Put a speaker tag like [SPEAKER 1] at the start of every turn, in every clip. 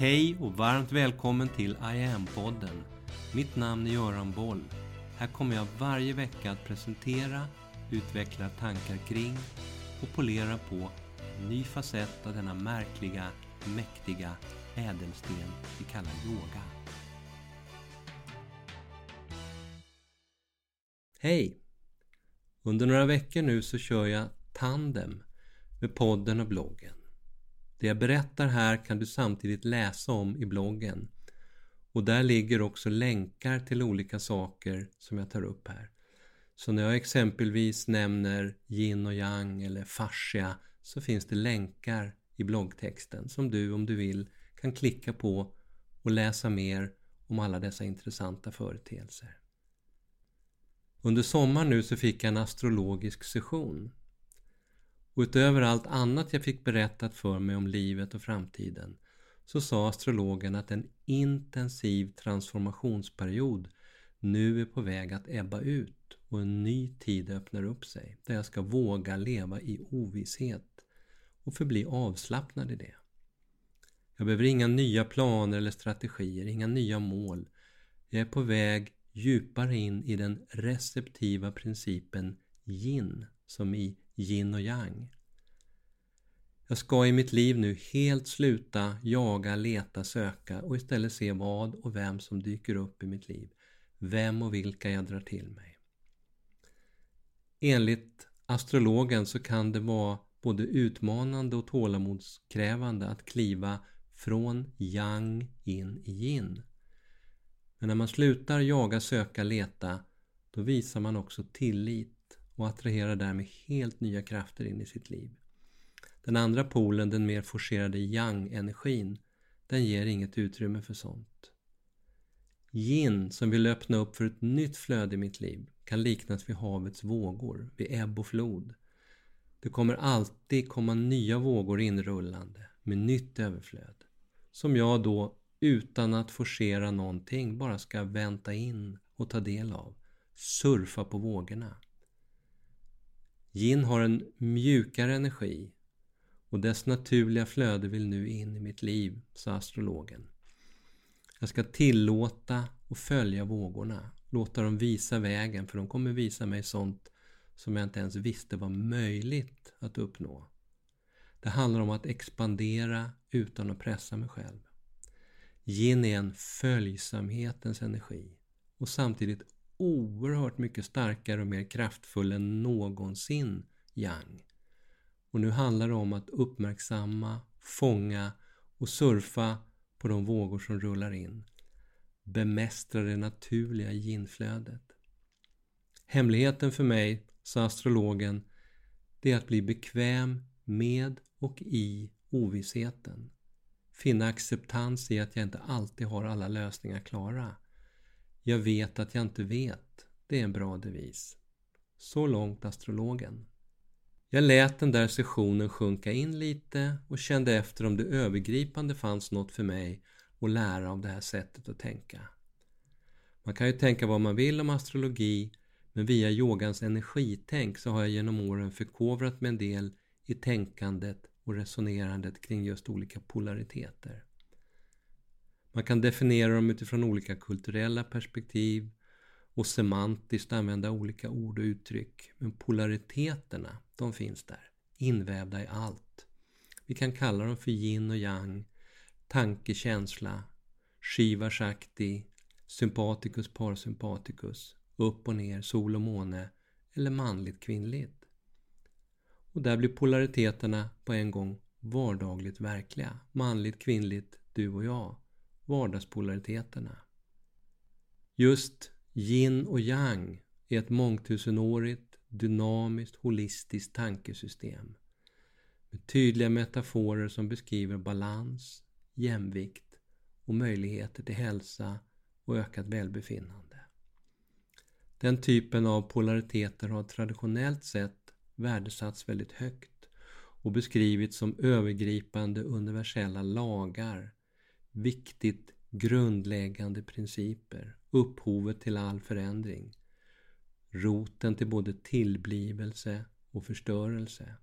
[SPEAKER 1] Hej och varmt välkommen till I am-podden. Mitt namn är Göran Boll. Här kommer jag varje vecka att presentera, utveckla tankar kring och polera på en ny facett av denna märkliga, mäktiga ädelsten vi kallar yoga. Hej! Under några veckor nu så kör jag tandem med podden och bloggen. Det jag berättar här kan du samtidigt läsa om i bloggen och där ligger också länkar till olika saker som jag tar upp här. Så när jag exempelvis nämner yin och yang eller fascia så finns det länkar i bloggtexten som du om du vill kan klicka på och läsa mer om alla dessa intressanta företeelser. Under sommaren nu så fick jag en astrologisk session. Och utöver allt annat jag fick berättat för mig om livet och framtiden så sa astrologen att en intensiv transformationsperiod nu är på väg att ebba ut och en ny tid öppnar upp sig där jag ska våga leva i ovisshet och förbli avslappnad i det. Jag behöver inga nya planer eller strategier, inga nya mål. Jag är på väg djupare in i den receptiva principen yin, som i yin och yang. Jag ska i mitt liv nu helt sluta jaga, leta, söka och istället se vad och vem som dyker upp i mitt liv. Vem och vilka jag drar till mig. Enligt astrologen så kan det vara både utmanande och tålamodskrävande att kliva från yang in i yin. Men när man slutar jaga, söka, leta då visar man också tillit och attraherar därmed helt nya krafter in i sitt liv. Den andra polen, den mer forcerade yang-energin, den ger inget utrymme för sånt. Yin, som vill öppna upp för ett nytt flöde i mitt liv, kan liknas vid havets vågor, vid ebb och flod. Det kommer alltid komma nya vågor inrullande med nytt överflöd. Som jag då, utan att forcera någonting, bara ska vänta in och ta del av. Surfa på vågorna. Yin har en mjukare energi och dess naturliga flöde vill nu in i mitt liv, sa astrologen. Jag ska tillåta och följa vågorna, låta dem visa vägen för de kommer visa mig sånt som jag inte ens visste var möjligt att uppnå. Det handlar om att expandera utan att pressa mig själv. Yin är en följsamhetens energi och samtidigt oerhört mycket starkare och mer kraftfull än någonsin yang. Och nu handlar det om att uppmärksamma, fånga och surfa på de vågor som rullar in. Bemästra det naturliga ginflödet. Hemligheten för mig, sa astrologen, det är att bli bekväm med och i ovissheten. Finna acceptans i att jag inte alltid har alla lösningar klara. Jag vet att jag inte vet. Det är en bra devis. Så långt astrologen. Jag lät den där sessionen sjunka in lite och kände efter om det övergripande fanns något för mig att lära av det här sättet att tänka. Man kan ju tänka vad man vill om astrologi men via yogans energitänk så har jag genom åren förkovrat mig en del i tänkandet och resonerandet kring just olika polariteter. Man kan definiera dem utifrån olika kulturella perspektiv och semantiskt använda olika ord och uttryck. Men polariteterna, de finns där, invävda i allt. Vi kan kalla dem för yin och yang, tanke, känsla, shiva, shakti, sympaticus, parasympaticus, upp och ner, sol och måne eller manligt, kvinnligt. Och där blir polariteterna på en gång vardagligt verkliga. Manligt, kvinnligt, du och jag. Vardagspolariteterna. Just Yin och yang är ett mångtusenårigt, dynamiskt, holistiskt tankesystem med tydliga metaforer som beskriver balans, jämvikt och möjligheter till hälsa och ökat välbefinnande. Den typen av polariteter har traditionellt sett värdesatts väldigt högt och beskrivits som övergripande universella lagar, viktigt grundläggande principer, upphovet till all förändring, roten till både tillblivelse och förstörelse.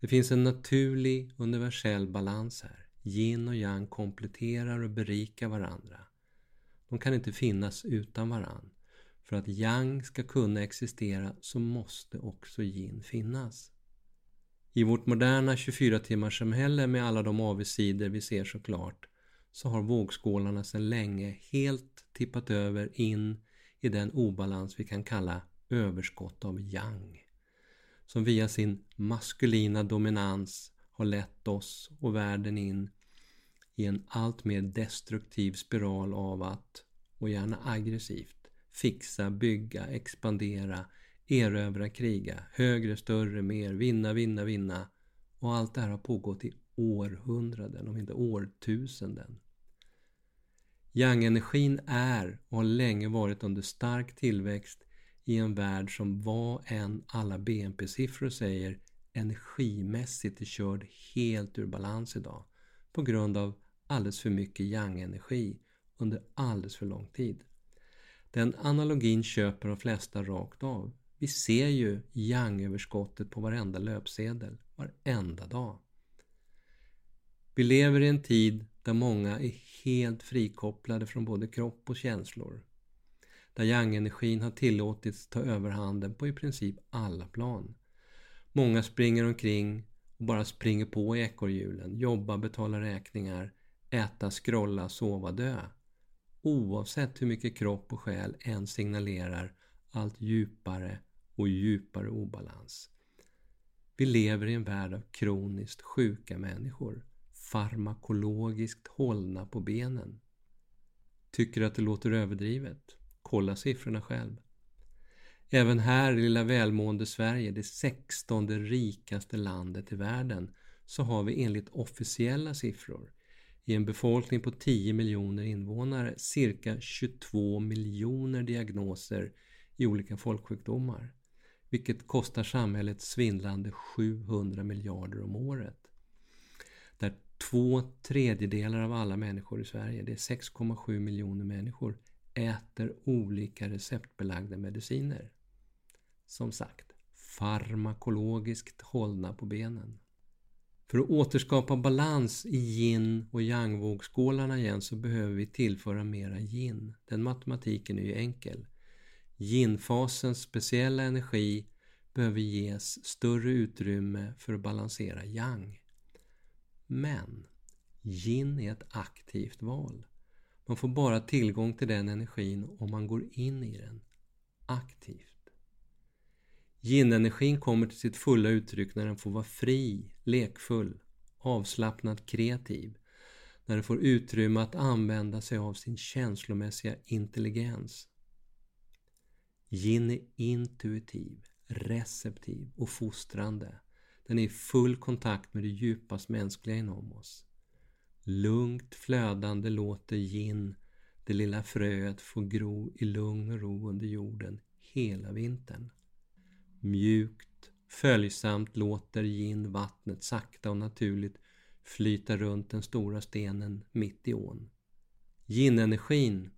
[SPEAKER 1] Det finns en naturlig universell balans här. Yin och yang kompletterar och berikar varandra. De kan inte finnas utan varandra. För att yang ska kunna existera så måste också yin finnas. I vårt moderna 24-timmarssamhälle med alla de avigsidor vi ser såklart så har vågskålarna sedan länge helt tippat över in i den obalans vi kan kalla överskott av yang. Som via sin maskulina dominans har lett oss och världen in i en allt mer destruktiv spiral av att, och gärna aggressivt, fixa, bygga, expandera, erövra, kriga, högre, större, mer, vinna, vinna, vinna. Och allt det här har pågått i århundraden, om inte årtusenden. Yang-energin är och har länge varit under stark tillväxt i en värld som vad än alla BNP-siffror säger energimässigt är körd helt ur balans idag på grund av alldeles för mycket yang-energi under alldeles för lång tid. Den analogin köper de flesta rakt av. Vi ser ju yang-överskottet på varenda löpsedel, varenda dag. Vi lever i en tid där många är helt frikopplade från både kropp och känslor. Där yang-energin har tillåtits ta överhanden på i princip alla plan. Många springer omkring och bara springer på i ekorrhjulen, Jobbar, betalar räkningar, äta, scrolla, sova, dö. Oavsett hur mycket kropp och själ än signalerar allt djupare och djupare obalans. Vi lever i en värld av kroniskt sjuka människor, farmakologiskt hållna på benen. Tycker att det låter överdrivet? Kolla siffrorna själv. Även här i lilla välmående Sverige, det sextonde rikaste landet i världen, så har vi enligt officiella siffror i en befolkning på 10 miljoner invånare cirka 22 miljoner diagnoser i olika folksjukdomar. Vilket kostar samhället svindlande 700 miljarder om året. Där två tredjedelar av alla människor i Sverige, det är 6,7 miljoner människor, äter olika receptbelagda mediciner. Som sagt, farmakologiskt hållna på benen. För att återskapa balans i yin och yang-vågskålarna igen så behöver vi tillföra mera yin. Den matematiken är ju enkel. Yin-fasens speciella energi behöver ges större utrymme för att balansera yang. Men yin är ett aktivt val. Man får bara tillgång till den energin om man går in i den aktivt. Yin-energin kommer till sitt fulla uttryck när den får vara fri, lekfull, avslappnad, kreativ. När den får utrymme att använda sig av sin känslomässiga intelligens. Yin är intuitiv, receptiv och fostrande. Den är i full kontakt med det djupast mänskliga inom oss. Lugnt flödande låter yin det lilla fröet få gro i lugn och ro under jorden hela vintern. Mjukt, följsamt låter yin vattnet sakta och naturligt flyta runt den stora stenen mitt i ån. Yin-energin,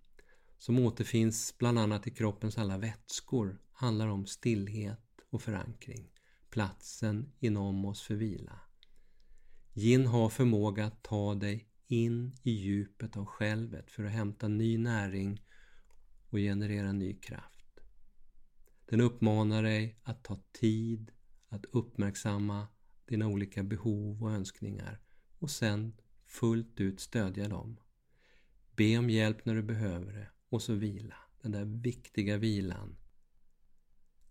[SPEAKER 1] som återfinns bland annat i kroppens alla vätskor, handlar om stillhet och förankring, platsen inom oss för vila. Yin har förmåga att ta dig in i djupet av självet för att hämta ny näring och generera ny kraft. Den uppmanar dig att ta tid att uppmärksamma dina olika behov och önskningar och sen fullt ut stödja dem. Be om hjälp när du behöver det och så vila, den där viktiga vilan.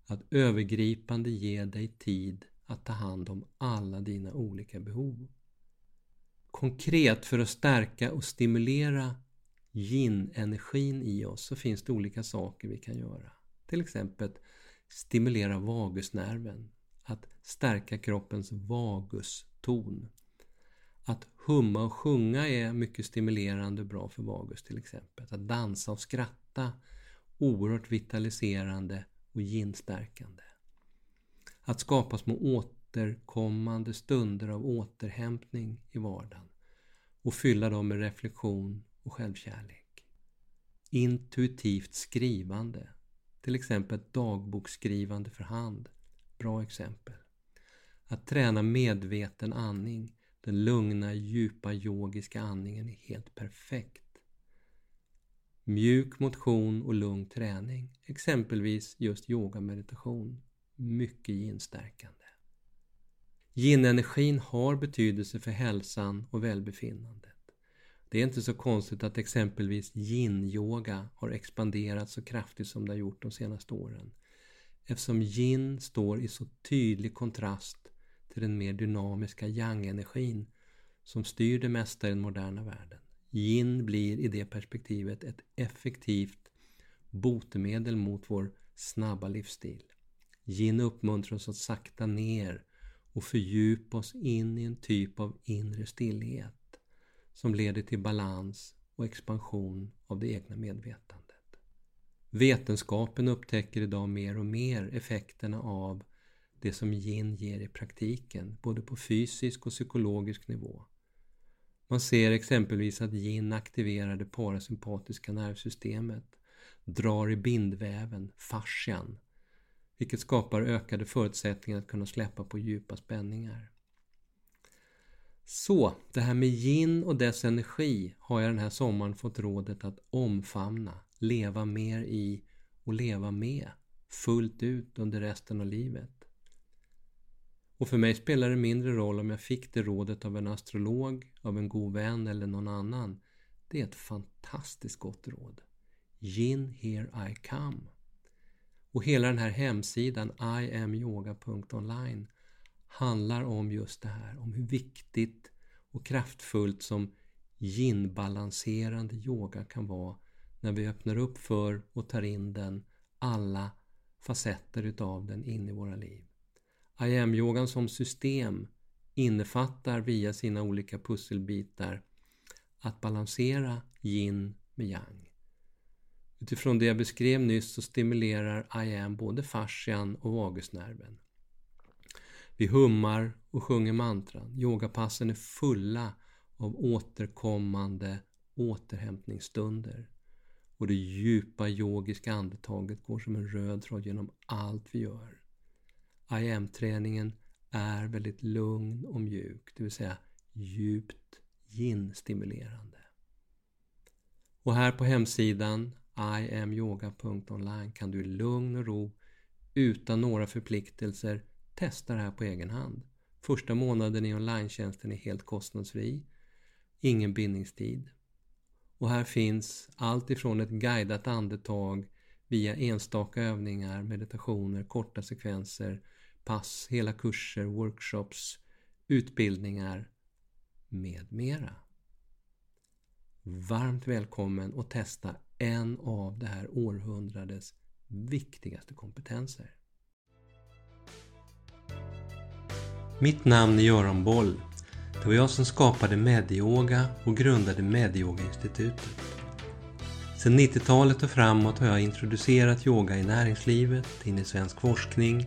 [SPEAKER 1] Att övergripande ge dig tid att ta hand om alla dina olika behov. Konkret för att stärka och stimulera yin-energin i oss så finns det olika saker vi kan göra. Till exempel stimulera vagusnerven, att stärka kroppens vaguston. Att humma och sjunga är mycket stimulerande och bra för vagus till exempel. Att dansa och skratta, oerhört vitaliserande och ginstärkande. Att skapa små återkommande stunder av återhämtning i vardagen och fylla dem med reflektion och självkärlek. Intuitivt skrivande till exempel dagboksskrivande för hand. Bra exempel. Att träna medveten andning den lugna, djupa yogiska andningen är helt perfekt. Mjuk motion och lugn träning, exempelvis just yogameditation. mycket yin-stärkande. Yin-energin har betydelse för hälsan och välbefinnandet. Det är inte så konstigt att exempelvis yin-yoga har expanderat så kraftigt som det har gjort de senaste åren. Eftersom yin står i så tydlig kontrast till den mer dynamiska yang-energin som styr det mesta i den moderna världen. Yin blir i det perspektivet ett effektivt botemedel mot vår snabba livsstil. Yin uppmuntrar oss att sakta ner och fördjupa oss in i en typ av inre stillhet som leder till balans och expansion av det egna medvetandet. Vetenskapen upptäcker idag mer och mer effekterna av det som yin ger i praktiken, både på fysisk och psykologisk nivå. Man ser exempelvis att yin aktiverar det parasympatiska nervsystemet, drar i bindväven, fascian, vilket skapar ökade förutsättningar att kunna släppa på djupa spänningar. Så, det här med yin och dess energi har jag den här sommaren fått rådet att omfamna, leva mer i och leva med fullt ut under resten av livet. Och för mig spelar det mindre roll om jag fick det rådet av en astrolog, av en god vän eller någon annan. Det är ett fantastiskt gott råd. Yin here I come. Och hela den här hemsidan iamyoga.online handlar om just det här, om hur viktigt och kraftfullt som yin-balanserande yoga kan vara när vi öppnar upp för och tar in den, alla facetter utav den in i våra liv. IAM-yogan som system innefattar via sina olika pusselbitar att balansera yin med yang. Utifrån det jag beskrev nyss så stimulerar IAM både fascian och vagusnerven. Vi hummar och sjunger mantran. Yogapassen är fulla av återkommande återhämtningsstunder. Och det djupa yogiska andetaget går som en röd tråd genom allt vi gör. IM-träningen är väldigt lugn och mjuk, det vill säga djupt yin-stimulerande. Och här på hemsidan iamyoga.online kan du i lugn och ro utan några förpliktelser testa det här på egen hand. Första månaden i online är helt kostnadsfri, ingen bindningstid. Och här finns allt ifrån ett guidat andetag via enstaka övningar, meditationer, korta sekvenser pass, hela kurser, workshops, utbildningar med mera. Varmt välkommen att testa en av det här århundradets viktigaste kompetenser. Mitt namn är Göran Boll. Det var jag som skapade Medioga och grundade Medioga-institutet. Sedan 90-talet och framåt har jag introducerat yoga i näringslivet, in i svensk forskning